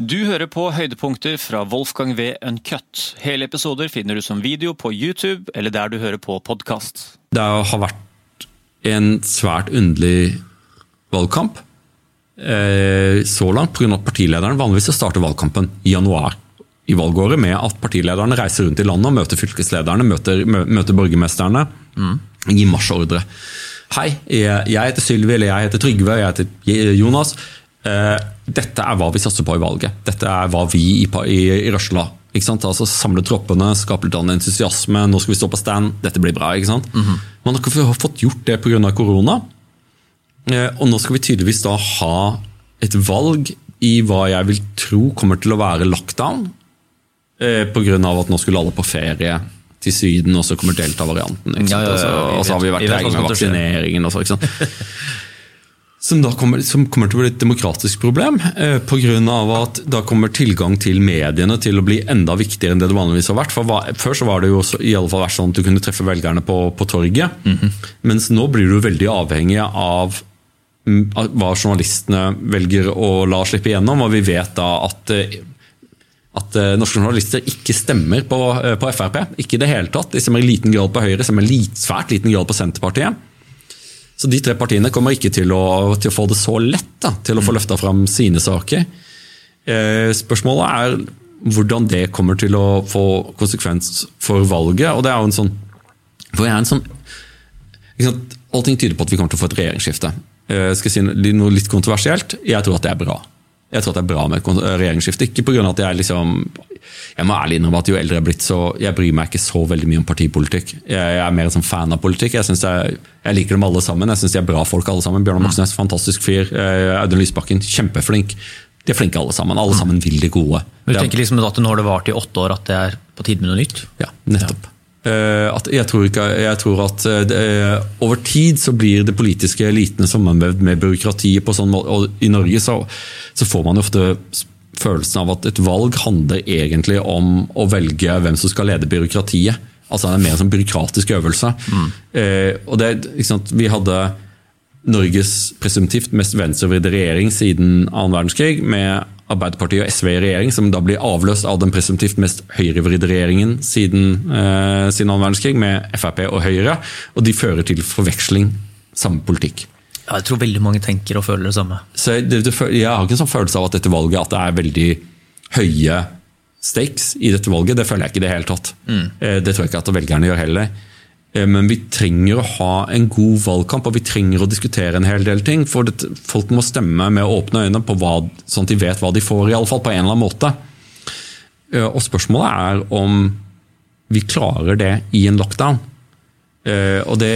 Du hører på høydepunkter fra Wolfgang V. Uncut. Hele episoder finner du som video på YouTube eller der du hører på podkast. Det har vært en svært underlig valgkamp eh, så langt pga. at partilederen vanligvis starter valgkampen i januar i valgåret med at partilederne reiser rundt i landet og møter fylkeslederne, møter, møter borgermesterne, mm. gir marsjordre. Hei, jeg heter Sylvi, eller jeg heter Trygve, jeg heter Jonas. Eh, dette er hva vi satser på i valget. Dette er hva vi i, i, i Røsla altså Samle troppene, skape litt entusiasme. Nå skal vi stå på stand. Dette blir bra. ikke sant? Mm -hmm. Man har ikke fått gjort det pga. korona. Eh, og nå skal vi tydeligvis da ha et valg i hva jeg vil tro kommer til å være lockdown. Eh, pga. at nå skulle alle på ferie til Syden, og så kommer delta-varianten. Ja, ja, ja, og så har vi vært trege med vaksineringen. Og så, ikke sant? Som, kommer, som kommer, til å bli et demokratisk problem. Eh, av at Da kommer tilgang til mediene til å bli enda viktigere enn det det vanligvis har vært. For hva, Før så var det jo i alle fall vært sånn at du kunne treffe velgerne på, på torget. Mm -hmm. Mens nå blir du veldig avhengig av, mm, hva journalistene velger å la slippe igjennom. Og vi vet da at eh, at uh, norske journalister ikke stemmer på, uh, på, Frp. Ikke i det hele tatt. De stemmer i liten grad på Høyre, stemmer i svært liten grad på Senterpartiet. Så de tre partiene kommer ikke til å, til å få det så lett da, til å få løfta fram sine saker. Eh, spørsmålet er hvordan det kommer til å få konsekvens for valget. og det er jo en sånn, for jeg er en sånn Allting tyder på at vi kommer til å få et regjeringsskifte. Eh, skal jeg si noe litt kontroversielt? Jeg tror at det er bra. Jeg tror at det er bra med et regjeringsskifte. Ikke pga. at jeg liksom Jeg må ærlig innrømme at jo eldre jeg er blitt, så jeg bryr meg ikke så veldig mye om partipolitikk. Jeg er mer en sånn fan av politikk. Jeg, jeg, jeg liker dem alle sammen. Jeg syns de er bra folk alle sammen. Bjørnar Moxnes, fantastisk fyr. Eh, Audun Lysbakken, kjempeflink. De er flinke alle sammen. Alle sammen vil det gode. Men Du tenker liksom at nå har det varte i åtte år, at det er på tide med noe nytt? Ja, nettopp. Ja. Eh, jeg tror, ikke, jeg tror at eh, det, over tid så blir det politiske elitene sammenvevd med byråkratiet. på sånn og I Norge så, så, får man ofte følelsen av at et valg handler egentlig om å velge hvem som skal lede byråkratiet. Altså Det er mer en sånn byråkratisk øvelse. Mm. Eh, og det, Vi hadde Norges presumptivt mest venstrevridde regjering siden annen verdenskrig, med Arbeiderpartiet og SV i regjering, som da blir avløst av den presumptivt mest høyrevridde regjeringen siden, eh, siden annen verdenskrig, med Frp og Høyre. Og de fører til forveksling samme politikk. Ja, jeg tror veldig mange tenker og føler det samme. Så det, det, jeg har ikke en sånn følelse av at dette valget at det er veldig høye stakes i dette valget. Det føler jeg ikke i det hele tatt. Mm. Eh, det tror jeg ikke at velgerne gjør heller. Eh, men vi trenger å ha en god valgkamp og vi trenger å diskutere en hel del ting. For det, folk må stemme med åpne øyne, på hva, sånn at de vet hva de får, i alle fall på en eller annen måte. Eh, og Spørsmålet er om vi klarer det i en lockdown. Eh, og det,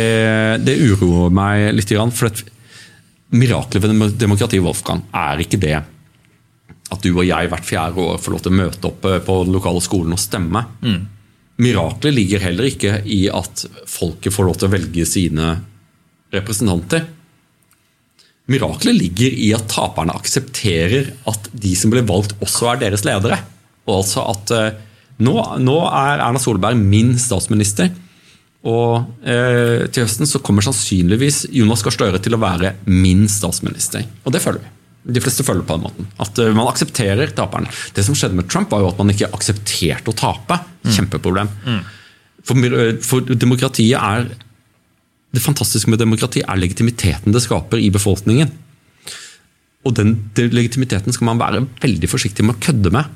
det uroer meg litt. For miraklet ved demokratiet Wolfgang er ikke det at du og jeg hvert fjerde år får lov til å møte opp på den lokale skolen og stemme. Mm. Miraklet ligger heller ikke i at folket får lov til å velge sine representanter. Miraklet ligger i at taperne aksepterer at de som ble valgt, også er deres ledere. Og altså at eh, nå, nå er Erna Solberg min statsminister. Og eh, til høsten så kommer sannsynligvis Jonas Gahr Støre til å være min statsminister. Og det følger vi. De fleste følger på den måten. At eh, man aksepterer taperen. Det som skjedde med Trump, var jo at man ikke aksepterte å tape. Mm. Kjempeproblem. Mm. For, eh, for, demokratiet er Det fantastiske med demokrati er legitimiteten det skaper i befolkningen. Og den, den legitimiteten skal man være veldig forsiktig med å kødde med.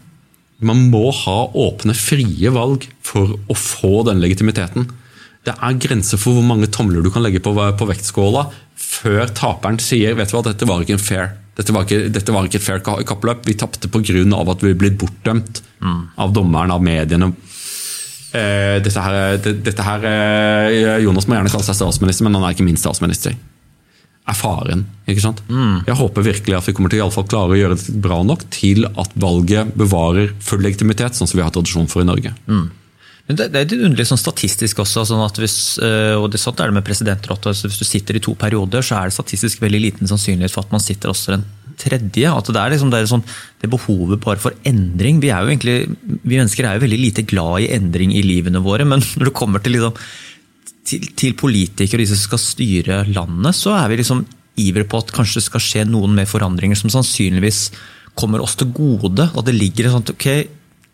Man må ha åpne, frie valg for å få den legitimiteten. Det er grenser for hvor mange tomler du kan legge på, på vektskåla før taperen sier vet du hva, dette var ikke en fair dette var ikke, dette var ikke et fair kappløp. Vi tapte pga. at vi ble bortdømt mm. av dommeren, av mediene. Eh, dette her, dette her, eh, Jonas må gjerne kalle seg statsminister, men han er ikke min statsminister. Er faren. ikke sant? Mm. Jeg håper virkelig at vi kommer til å klare å gjøre det bra nok til at valget bevarer full legitimitet, sånn som vi har tradisjon for i Norge. Mm. Men det, det, er litt underlig sånn statistisk også. Sånn at hvis, eh, og det, sånn er det med presidenter også, Hvis du sitter i to perioder, så er det statistisk veldig liten sannsynlighet for at man sitter også den tredje. at Det er liksom det, er sånn, det behovet bare for endring. Vi, er jo egentlig, vi mennesker er jo veldig lite glad i endring i livene våre, men når det kommer til, liksom, til, til politikere og de som skal styre landet, så er vi liksom ivre på at kanskje det skal skje noen med forandringer som sannsynligvis kommer oss til gode. At det ligger sånn at ok,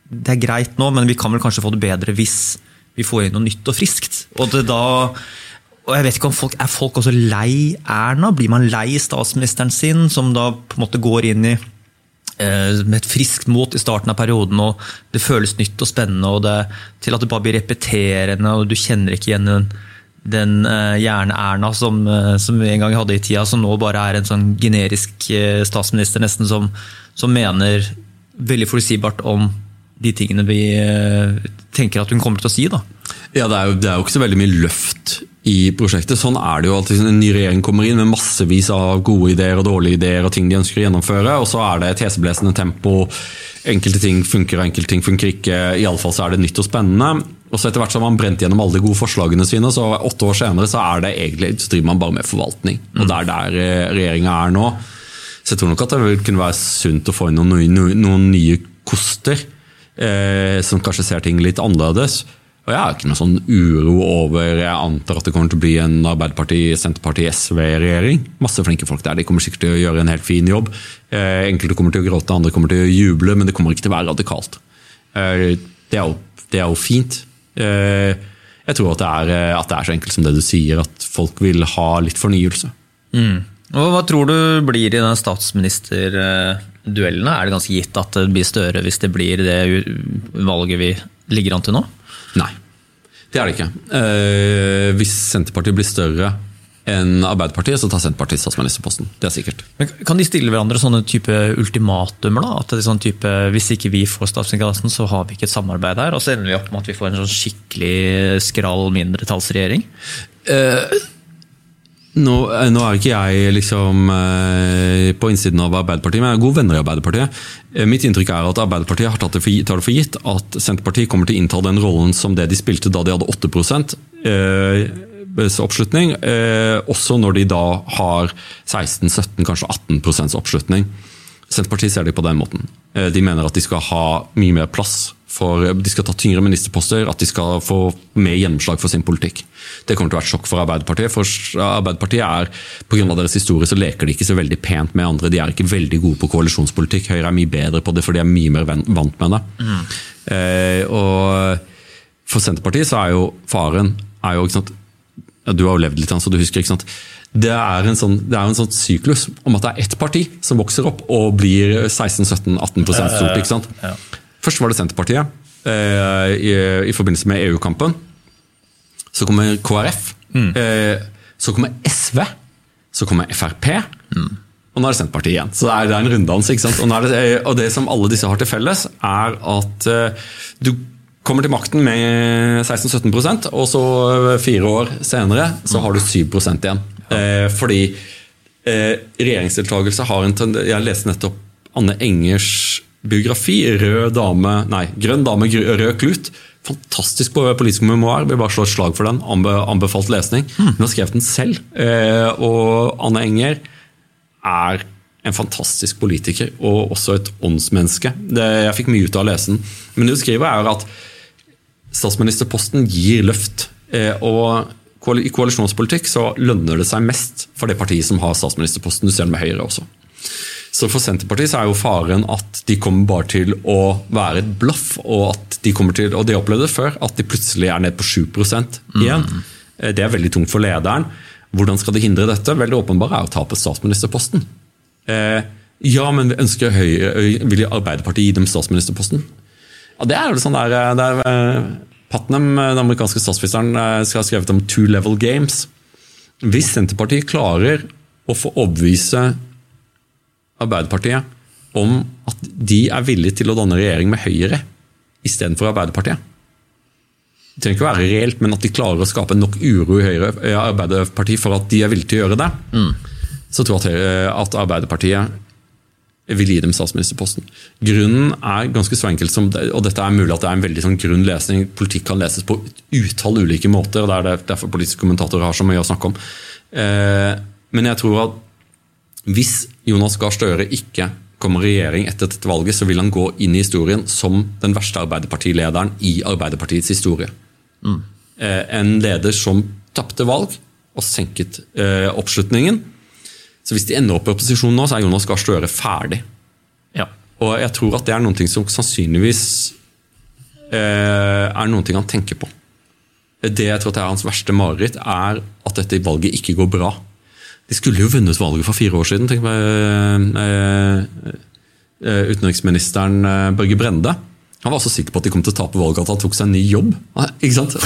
det er greit nå, men vi kan vel kanskje få det bedre hvis vi får inn noe nytt og friskt. Og det da og jeg vet ikke om folk, Er folk også lei Erna? Blir man lei statsministeren sin, som da på en måte går inn i eh, med et friskt mot i starten av perioden, og det føles nytt og spennende, og det, til at det bare blir repeterende, og du kjenner ikke igjen den, den uh, Jern-Erna som, uh, som vi en gang hadde i tida, som nå bare er en sånn generisk statsminister, nesten som, som mener veldig forutsigbart om de tingene vi tenker at hun kommer til å si. da. Ja, det er, jo, det er jo ikke så veldig mye løft i prosjektet. Sånn er det jo alltid. En ny regjering kommer inn med massevis av gode ideer og dårlige ideer og ting de ønsker å gjennomføre, og så er det et heseblesende tempo. Enkelte ting funker, enkelte ting funker ikke. Iallfall så er det nytt og spennende. Og så Etter hvert så har man brent gjennom alle de gode forslagene sine, så åtte år senere så er det egentlig, så driver man bare med forvaltning. Og Det er der eh, regjeringa er nå. Så jeg tror nok at det vil kunne være sunt å få inn noen, noen, noen nye koster, eh, som kanskje ser ting litt annerledes. Og Jeg har ikke noe sånn uro over Jeg antar at det kommer til å bli en Arbeiderparti-, Senterparti-, SV-regjering. Masse flinke folk der. De kommer sikkert til å gjøre en helt fin jobb. Eh, enkelte kommer til å gråte, andre kommer til å juble, men det kommer ikke til å være radikalt. Eh, det, er jo, det, er jo, fint. Eh, jeg tror at det, er, at det, er, så enkelt som det du sier, at folk vil ha litt fornyelse. Mm. Og Hva tror du blir i den statsministerduellene? Er det ganske gitt at det blir Støre hvis det blir det valget vi ligger an til nå? Nei, det er det ikke. Eh, hvis Senterpartiet blir større enn Arbeiderpartiet, så tar Senterpartiet statsministerposten. Det er sikkert. Men kan de stille hverandre sånne type ultimatumer? da? At det er sånn type, Hvis ikke vi får statsministerposten, så har vi ikke et samarbeid her? Og så ender vi opp med at vi får en sånn skikkelig skral mindretallsregjering? Eh, nå, eh, nå, er ikke jeg liksom eh, på innsiden av Arbeiderpartiet, men jeg er gode venner i Arbeiderpartiet. Eh, mitt inntrykk er at Arbeiderpartiet har tatt det for, tar det for gitt at Senterpartiet kommer til å innta den rollen som det de spilte da de hadde 8 eh, oppslutning, også når de da har 16-17, kanskje 18 oppslutning. Senterpartiet ser det på den måten. De mener at de skal ha mye mer plass for De skal ta tyngre ministerposter, at de skal få mer gjennomslag for sin politikk. Det kommer til å være et sjokk for Arbeiderpartiet. For Arbeiderpartiet er, Pga. deres historie så leker de ikke så veldig pent med andre. De er ikke veldig gode på koalisjonspolitikk. Høyre er mye bedre på det, for de er mye mer vant med det. Mm. Eh, og For Senterpartiet så er jo faren er jo, sant, ja, Du har jo levd litt, så du husker. det er, en sånn, det er en sånn syklus om at det er ett parti som vokser opp og blir 16-17-18% stort. ikke sant? Ja. Først var det Senterpartiet eh, i, i, forbindelse med EU-kampen. Så kommer KrF. Mm. Eh, så kommer SV. Så kommer Frp. Mm. Og nå er det Senterpartiet igjen. Så det er, det er en runddans. ikke sant? Og det, og, det, som alle disse har til felles, er at eh, du kommer til makten med 16-17% og så fire år senere så har du 7 igjen. Eh, fordi eh, regjeringsdeltakelse har en Jeg leste nettopp Anne Engers biografi. Rød dame, nei, Grønn dame, rød klut. Fantastisk politisk memoar. Vil bare slå et slag for den. Anbefalt lesning. Mm. Hun har skrevet den selv. Eh, og Anne Enger er en fantastisk politiker og også et åndsmenneske. Det, jeg fikk mye ut av å lese den. Men det hun skriver, er at statsministerposten gir løft. Eh, og i koalisjonspolitikk så lønner det seg mest for det partiet som har statsministerposten. Du ser det med Høyre også. Så For Senterpartiet så er jo faren at de kommer bare til å være et blaff. Og at de kommer til, og de opplevde det før, at de plutselig er ned på 7 igjen. Mm. Det er veldig tungt for lederen. Hvordan skal de hindre dette? Veldig åpenbart er å tape statsministerposten. Eh, ja, men vi ønsker Høyre, vil Arbeiderpartiet gi dem statsministerposten? Ja, Det er jo sånn der, der er, Putnam, den amerikanske statsministeren, eh, skal ha skrevet om two level games. Hvis Senterpartiet klarer å få overbevise Arbeiderpartiet om at de er villige til å danne regjering med Høyre istedenfor Arbeiderpartiet Det trenger ikke å være reelt, men at de klarer å skape nok uro i Høyre, Arbeiderpartiet for at de er villige til å gjøre det, mm. så tror jeg at Arbeiderpartiet vil gi dem statsministerposten. Grunnen er ganske så enkel, som, og dette er mulig at det er en veldig sånn grunn lesning. Politikk kan leses på utall ulike måter, og det er derfor politiske kommentatorer har så mye å snakke om. Eh, men jeg tror at hvis Jonas Gahr Støre ikke kommer regjering etter dette valget, så vil han gå inn i historien som den verste Arbeiderpartilederen i Arbeiderpartiets historie. Mm. Eh, en leder som tapte valg og senket eh, oppslutningen så hvis de ender opp i opposisjon nå, så er Jonas Gahr Støre ferdig. Ja. Og jeg tror at det er noen ting som sannsynligvis eh, er noen ting han tenker på. Det jeg tror er hans verste mareritt, er at dette valget ikke går bra. De skulle jo vunnet valget for fire år siden. tenk meg eh, eh, Utenriksministeren eh, Børge Brende. Han var så sikker på at de kom til å tape valget at han tok seg en ny jobb. Ikke sant?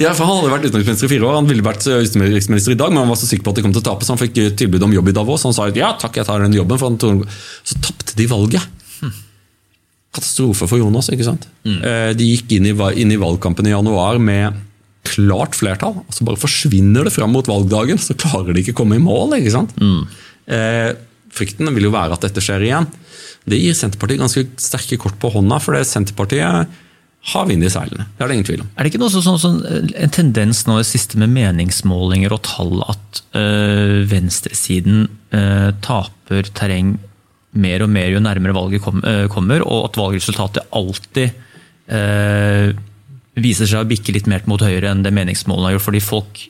Ja, for Han hadde vært utenriksminister i fire år, han ville vært utenriksminister i dag, men han var så sikker på at de kom til å tape, så han fikk tilbud om jobb i Davos. Han sa ja takk, jeg tar den jobben. Han så tapte de valget. Katastrofe for Jonas. ikke sant? Mm. De gikk inn i, inn i valgkampen i januar med klart flertall. og Så bare forsvinner det fram mot valgdagen, så klarer de ikke å komme i mål. ikke sant? Mm. Eh, frykten vil jo være at dette skjer igjen. Det gir Senterpartiet ganske sterke kort på hånda, for det Senterpartiet har vind i seilene. Det er det ingen tvil om. Er det ikke noe sånn, sånn, en tendens nå i siste med meningsmålinger og tall at øh, venstresiden øh, taper terreng mer og mer jo nærmere valget kom, øh, kommer, og at valgresultatet alltid viser seg å bikke litt mer mot høyre enn det meningsmålene har gjort. Fordi folk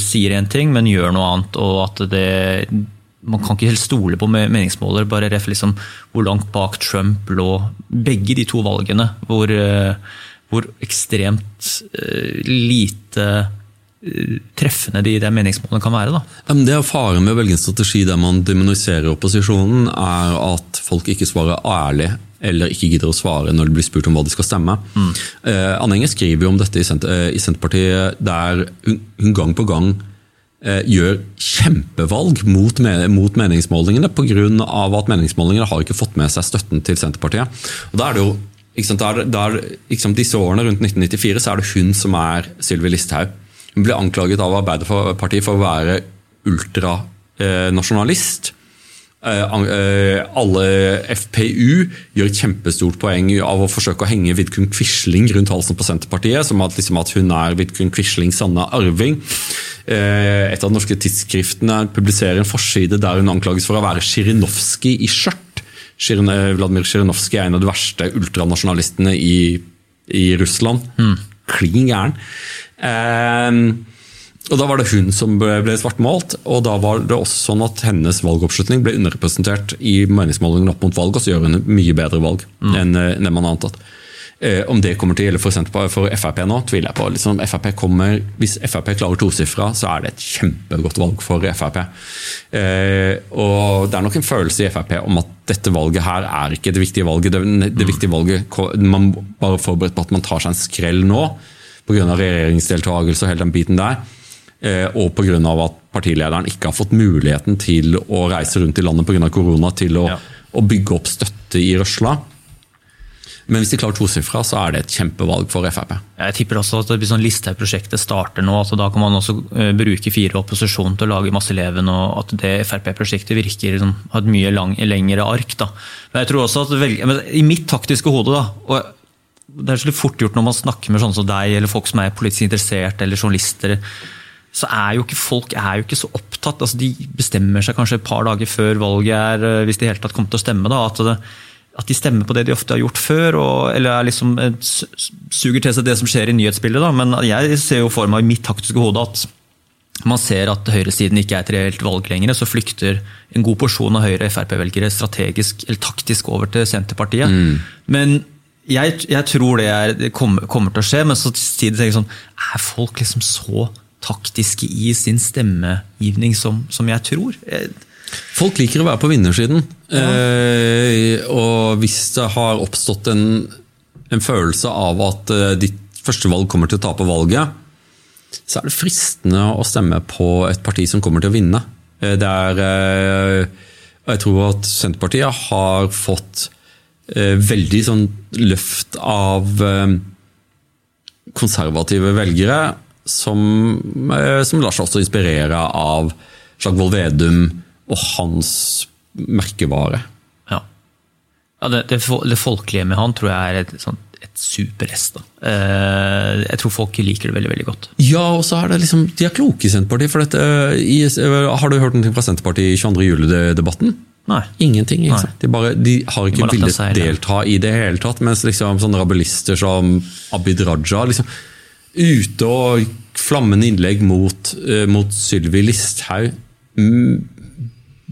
sier én ting, men gjør noe annet. og at det man kan ikke helt stole på meningsmåler. Bare ref liksom hvor langt bak Trump lå begge de to valgene. Hvor, uh, hvor ekstremt uh, lite uh, treffende de, de meningsmålene kan være. Da. det er Faren med å velge en strategi der man demoniserer opposisjonen, er at folk ikke svarer ærlig eller ikke gidder å svare når det blir spurt om hva de skal stemme. Mm. Uh, Anne skriver jo om dette i, Senterpartiet, der hun, hun gang på gang Eh, gjør kjempevalg mot, mot meningsmålingene pga. at meningsmålingene har ikke fått med seg støtten til Senterpartiet. Og da er det jo der, der, sant, Disse årene rundt 1994 så er det hun som er Sylvi Listhaug. Hun ble anklaget av Arbeiderpartiet for å være ultranasjonalist. Eh, eh, alle FPU gjør et kjempestort poeng av å forsøke å henge Vidkun Quisling rundt halsen på Senterpartiet, som at, liksom at hun er Vidkun Quislings sanne arving. Eh, et av de norske tidsskriftene publiserer en forside der hun anklages for å være Sjirinovskij i skjørt. Vladimir Sjirinovskij er en av de verste ultranasjonalistene i, i Russland. Mm. Klin gæren. Eh, og Da var det hun som ble svartmalt, og da var det også sånn at hennes valgoppslutning ble underrepresentert i meningsmålingene opp mot valg, og så gjør hun mye bedre valg mm. enn det man har antatt. Eh, om det kommer til å gjelde for, for Frp nå, tviler jeg på. Liksom, FRP kommer, hvis Frp klarer tosifra, så er det et kjempegodt valg for Frp. Eh, og Det er nok en følelse i Frp om at dette valget her er ikke det viktige valget. Det, det viktige valget, Man bare forberedt på at man tar seg en skrell nå pga. regjeringsdeltakelse og hele den biten der. Eh, og pga. at partilederen ikke har fått muligheten til å reise rundt i landet pga. korona, til å, ja. å, bygge opp støtte i røsla. Men hvis de klarer tosifra, så er det et kjempevalg for Frp. Jeg tipper også at hvis sånn Listhaug-prosjektet starter nå, altså da kan man også eh, bruke fire opposisjon til å lage masse leven, og at det Frp-prosjektet virker som har et mye lang, lengre ark. Da. Men jeg tror også at velge, I mitt taktiske hode, da, og det er så fort gjort når man snakker med sånne som deg, eller folk som er politisk interessert, eller journalister, så er jo ikke folk er jo ikke så opptatt. altså De bestemmer seg kanskje et par dager før valget er, eh, hvis de i hele tatt kommer til å stemme. da, at, det, at de stemmer på det de ofte har gjort før, og, eller er liksom, eh, suger til seg det som skjer i nyhetsbildet. da, Men jeg ser jo for meg i mitt taktiske hode at man ser at høyresiden ikke er et reelt valg lenger, så flykter en god porsjon av Høyre-Frp-velgere strategisk eller taktisk over til Senterpartiet. Mm. Men jeg, jeg, tror det, er, det kommer, kommer, til å skje, men så sier det sånn Er folk liksom så taktiske i sin stemmegivning som, som jeg tror. Folk liker å være på vinnersiden. Ja. Eh, og hvis det har oppstått en, en følelse av at eh, ditt første valg kommer til å tape valget, så er det fristende å stemme på et parti som kommer til å vinne. Eh, det er, eh, jeg tror at Senterpartiet har fått eh, veldig sånn løft av eh, konservative velgere som, eh, som lar seg også inspirere av Slagsvold Vedum og hans merkevare. Ja. ja det, det, det, folkelige med han tror jeg er et, sånt, et super-S. Eh, jeg tror folk liker det veldig veldig godt. Ja, og så er det liksom, De er kloke i Senterpartiet. for dette, i, Har du hørt noe fra Senterpartiet i 22. juli-debatten? Nei. Ingenting. Ikke de, bare, de, har ikke de villet delta i det hele tatt. Mens liksom sånne rabulister som Abid Raja liksom, ute og flammende innlegg mot, uh, mot Sylvi Listhaug.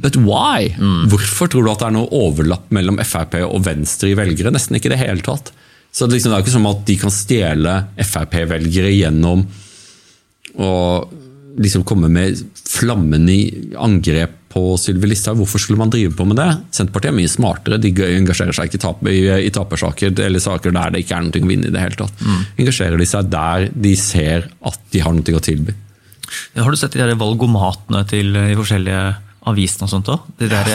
But why? Hvorfor tror du at det er noe overlapp mellom Frp og Venstre i velgere? Nesten ikke i det hele tatt. Så liksom, Det er ikke som at de kan stjele Frp-velgere gjennom å liksom komme med flammende angrep på Sylvi Listhaug. Hvorfor skulle man drive på med det? Senterpartiet er mye smartere. De engasjerer seg ikke i, tap, i, i tapersaker eller saker der det ikke er noe å vinne i det hele tatt. Mm. Engasjerer de seg der de ser at de har noe å tilby. Ja, har du sett de der valgomatene til de forskjellige avisene og sånt òg? Det, der,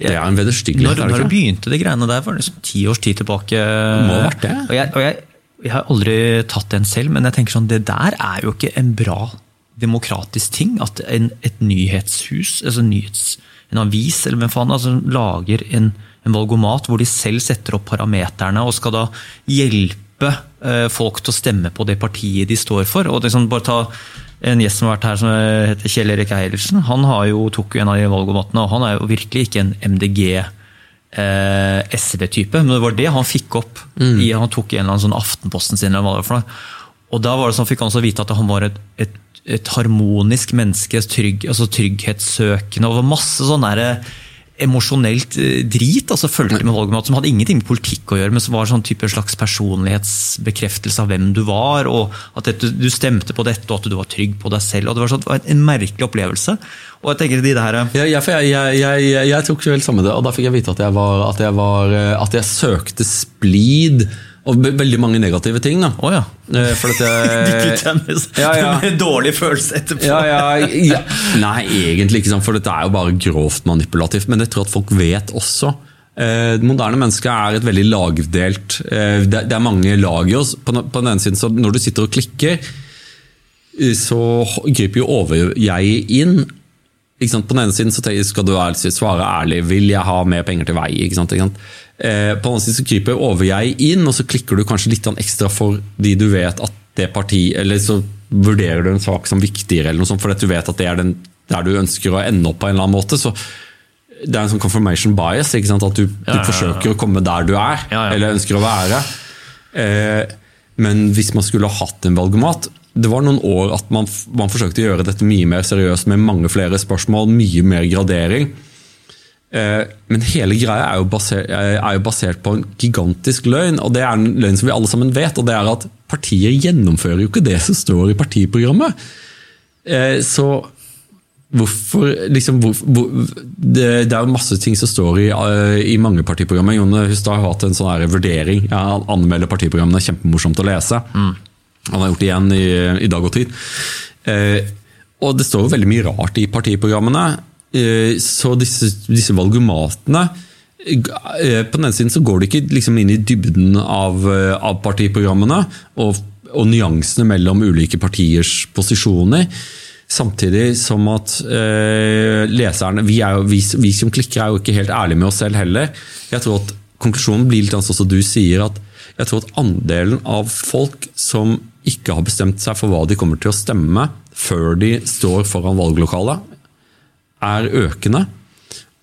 det er en vederstyggelighet. Når, når begynte de greiene der? For liksom ti års tid tilbake. det Må ha vært det. Og jeg, og jeg, jeg, har aldri tatt den selv, men jeg tenker sånn, det der er jo ikke en bra demokratisk ting. At en, et nyhetshus, altså nyhets, en avis eller hvem faen, altså, lager en, en valgomat hvor de selv setter opp parameterne og skal da hjelpe eh, folk til å stemme på det partiet de står for. og liksom bare ta en gjest som har vært her som heter Kjell Erik Eilertsen. Han har jo, tok jo en av de valgomatene, og han er jo virkelig ikke en MDG eh, SV-type, men det var det han fikk opp. Mm. I, han tok en eller annen sånn Aftenposten sin. Eller hva det var for noe. Og da var det sånn, fikk han også vite at han var et, et, et harmonisk menneske, trygg, altså trygghetssøkende. og masse sånn derre emosjonelt eh, drit altså fulgte med valgmat som hadde ingenting med politikk å gjøre, men som var sånn type slags personlighetsbekreftelse av hvem du var, og at du stemte på dette, og at du var trygg på deg selv. og Det var, sånn, det var en merkelig opplevelse. Og jeg tenker de der... Ja, jeg, jeg, jeg, jeg, tok vel samme det, og da fikk jeg vite at jeg, var, at jeg, var, at jeg søkte splid og veldig mange negative ting. da. Oh, ja. Eh, for at jeg, ja, ja. Med dårlig følelse etterpå. Ja, ja, Nei, egentlig ikke, sant, for dette er jo bare grovt manipulativt. Men jeg tror at folk vet også. Eh, moderne mennesket er et veldig lagdelt eh, Det er mange lag i oss. På den ene siden, så Når du sitter og klikker, så griper jo over-jeg inn. På den ene siden så skal du svare ærlig. Vil jeg ha mer penger til vei? Ikke sant? Ikke sant? Eh, på den andre siden så kryper over-jeg inn, og så klikker du kanskje litt ekstra for de du vet at det parti, Eller så vurderer du en sak som viktigere, eller noe sånt, fordi du vet at det er den, der du ønsker å ende opp på en eller annen måte. så det er en sånn confirmation bias. At du, du ja, ja, forsøker å komme der du er, eller ønsker å være. Eh, men hvis man skulle ha hatt en valgomat Det var noen år at man, man forsøkte å gjøre dette mye mer seriøst med mange flere spørsmål, mye mer gradering. Eh, men hele greia er jo, basert, er jo, basert, på en gigantisk løgn, og det er en løgn som vi alle sammen vet. og det er at Partier gjennomfører jo ikke det som står i partiprogrammet. Eh, så hvorfor liksom, hvor, hvor, det, det, er jo masse ting som står i, eh, i mange partiprogrammer. Jon Hustad har hatt en sånn vurdering. Han anmelder partiprogrammene, kjempemorsomt å lese. Mm. Han har gjort det igjen i, i Dag og Tid. og det står jo veldig mye rart i partiprogrammene. Eh, så disse, disse valgomatene eh, På den ene siden så går det ikke liksom inn i dybden av, eh, av partiprogrammene og, og, nyansene mellom ulike partiers posisjoner. Samtidig som at eh, leserne vi, jo, vi, vi, som klikker, er jo ikke helt ærlige med oss selv heller. Jeg tror at Konklusjonen blir litt sånn som du sier, at jeg tror at andelen av folk som ikke har bestemt seg for hva de kommer til å stemme før de står foran valglokalet, er økende,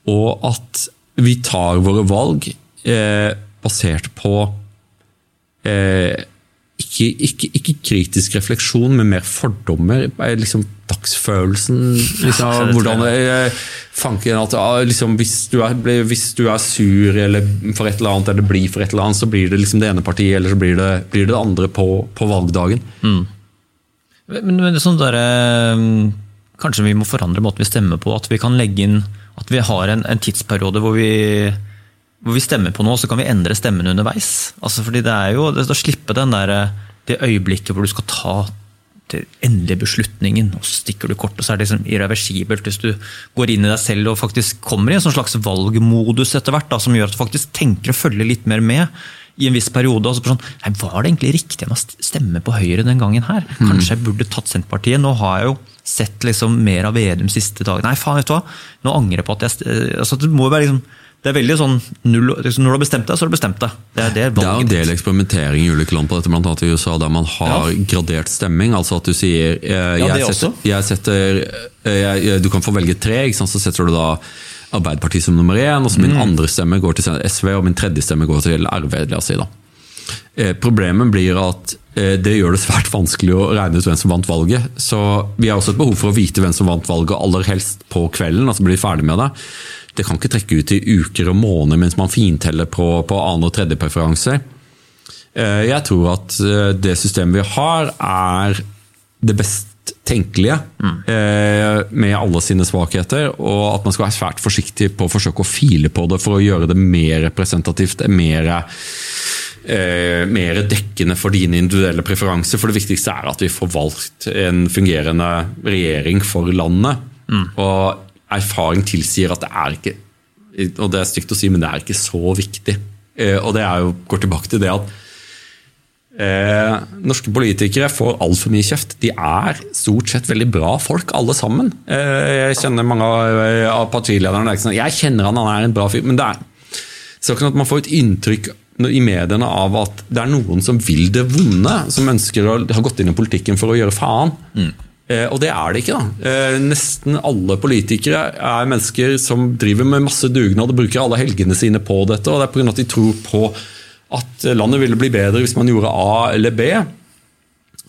og at vi tar våre valg eh, basert på eh, ikke, ikke, ikke, kritisk refleksjon, men mer fordommer. Liksom dagsfølelsen. Liksom, hvordan eh, fanken at ah, liksom, hvis, du er, hvis, du er, sur eller for et eller annet, eller blir for et eller annet, så blir det liksom det ene partiet, eller så blir det, blir det, det andre på, på valgdagen. Mm. Men, men det sånn der, Kanskje vi må forandre måten vi stemmer på. At vi kan legge inn at vi har en, en tidsperiode hvor vi, hvor vi, stemmer på noe, så kan vi endre stemmen underveis. Altså fordi det er jo, da slipper slippe den der, det øyeblikket hvor du skal ta den endelige beslutningen, og så stikker du kort, og så er det liksom irreversibelt. Hvis du går inn i deg selv og faktisk kommer i en sånn slags valgmodus etter hvert, da, som gjør at du faktisk tenker og følger litt mer med i en viss periode. Altså så sånn, nei, Var det egentlig riktig å stemme på Høyre den gangen her? Kanskje jeg burde tatt Senterpartiet? Nå har jeg jo sett liksom mer av Vedum siste dagen. Nei, faen, vet du hva! Nå angrer jeg på at jeg eh, altså, det må jo være liksom det er veldig sånn, null, liksom, Når du har bestemt deg, så har du bestemt deg. Det er, det er, det er en del eksperimentering i ulike land på dette, bl.a. i USA, der man har ja. gradert stemming. altså at du sier eh, jeg, ja, setter, jeg setter eh, jeg, Du kan få velge tre, så setter du da Arbeiderpartiet som nummer én, og så min mm. andre stemme går til SV, og min tredje stemme går til RV. La oss si, da. Eh, problemet blir at eh, det gjør det svært vanskelig å regne ut hvem som vant valget. Så vi har også et behov for å vite hvem som vant valget, aller helst på kvelden. altså bli ferdig med Det Det kan ikke trekke ut i uker og måneder mens man finteller på, på annen- og tredjepreferanser. Eh, jeg tror at det systemet vi har, er det best tenkelige, mm. med alle sine svakheter. Og at man skal være svært forsiktig på å forsøke å file på det for å gjøre det mer representativt. mer eh, mer dekkende for dine individuelle preferanser. For det viktigste er at vi får valgt en fungerende regjering for landet. Mm. Og erfaring tilsier at det er ikke og det er stygt å si, men det er ikke så viktig. Eh, og det er jo, går tilbake til det at eh, norske politikere får altfor mye kjeft. De er stort sett veldig bra folk, alle sammen. Eh, jeg kjenner mange av, av partilederne. Jeg kjenner han, han er en bra fyr. Men det er så kan at man får et inntrykk i mediene av at det er noen som vil det vonde, som ønsker å ha gått inn i politikken for å gjøre faen. Mm. Eh, og det er det ikke. da. Eh, nesten alle politikere er mennesker som driver med masse dugnad og bruker alle helgene sine på dette. og Det er pga. at de tror på at landet ville bli bedre hvis man gjorde A eller B.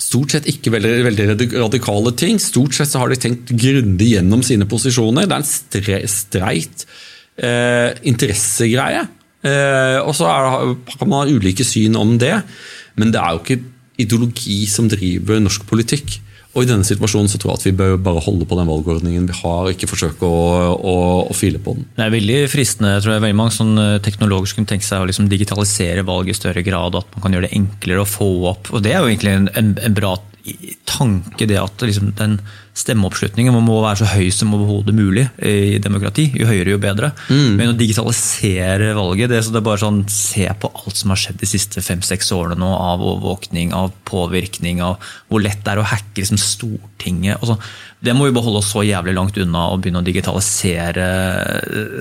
Stort sett ikke veldig, veldig radikale ting. Stort sett så har de tenkt grundig gjennom sine posisjoner. Det er en streit eh, interessegreie. Eh, og så kan man ha ulike syn om det, men det er jo ikke ideologi som driver norsk politikk. Og I denne situasjonen så tror jeg at vi bør bare holde på den valgordningen vi har, ikke forsøke å, å, å file på den. Det er veldig fristende. jeg tror det er veldig Mange sånn teknologer som kunne tenke seg å liksom digitalisere valg i større grad. At man kan gjøre det enklere å få opp. og Det er jo egentlig en, en, en bra tanke det at liksom den stemmeoppslutningen må være så høy som overhodet mulig i demokrati. Jo høyere, jo bedre. Mm. Men å digitalisere valget det, det er bare sånn, Se på alt som har skjedd de siste fem-seks årene nå av overvåkning, av påvirkning, av hvor lett det er å hacke liksom, Stortinget. Så, det må vi bare holde oss så jævlig langt unna å begynne å digitalisere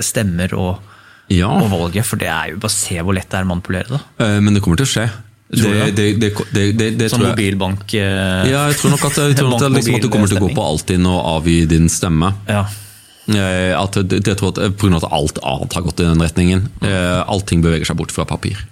stemmer og, ja. og valget. For det er jo bare å se hvor lett det er å manipulere det. Eh, men det kommer til å skje. Det, det, det, det, Som mobilbank? Eh, ja, jeg tror nok at, jeg tror at, liksom at du kommer til å gå på Altinn og avgi din stemme. Ja. At jeg tror at, på grunn av at alt annet har gått i den retningen. Mm. Allting beveger seg bort fra papir.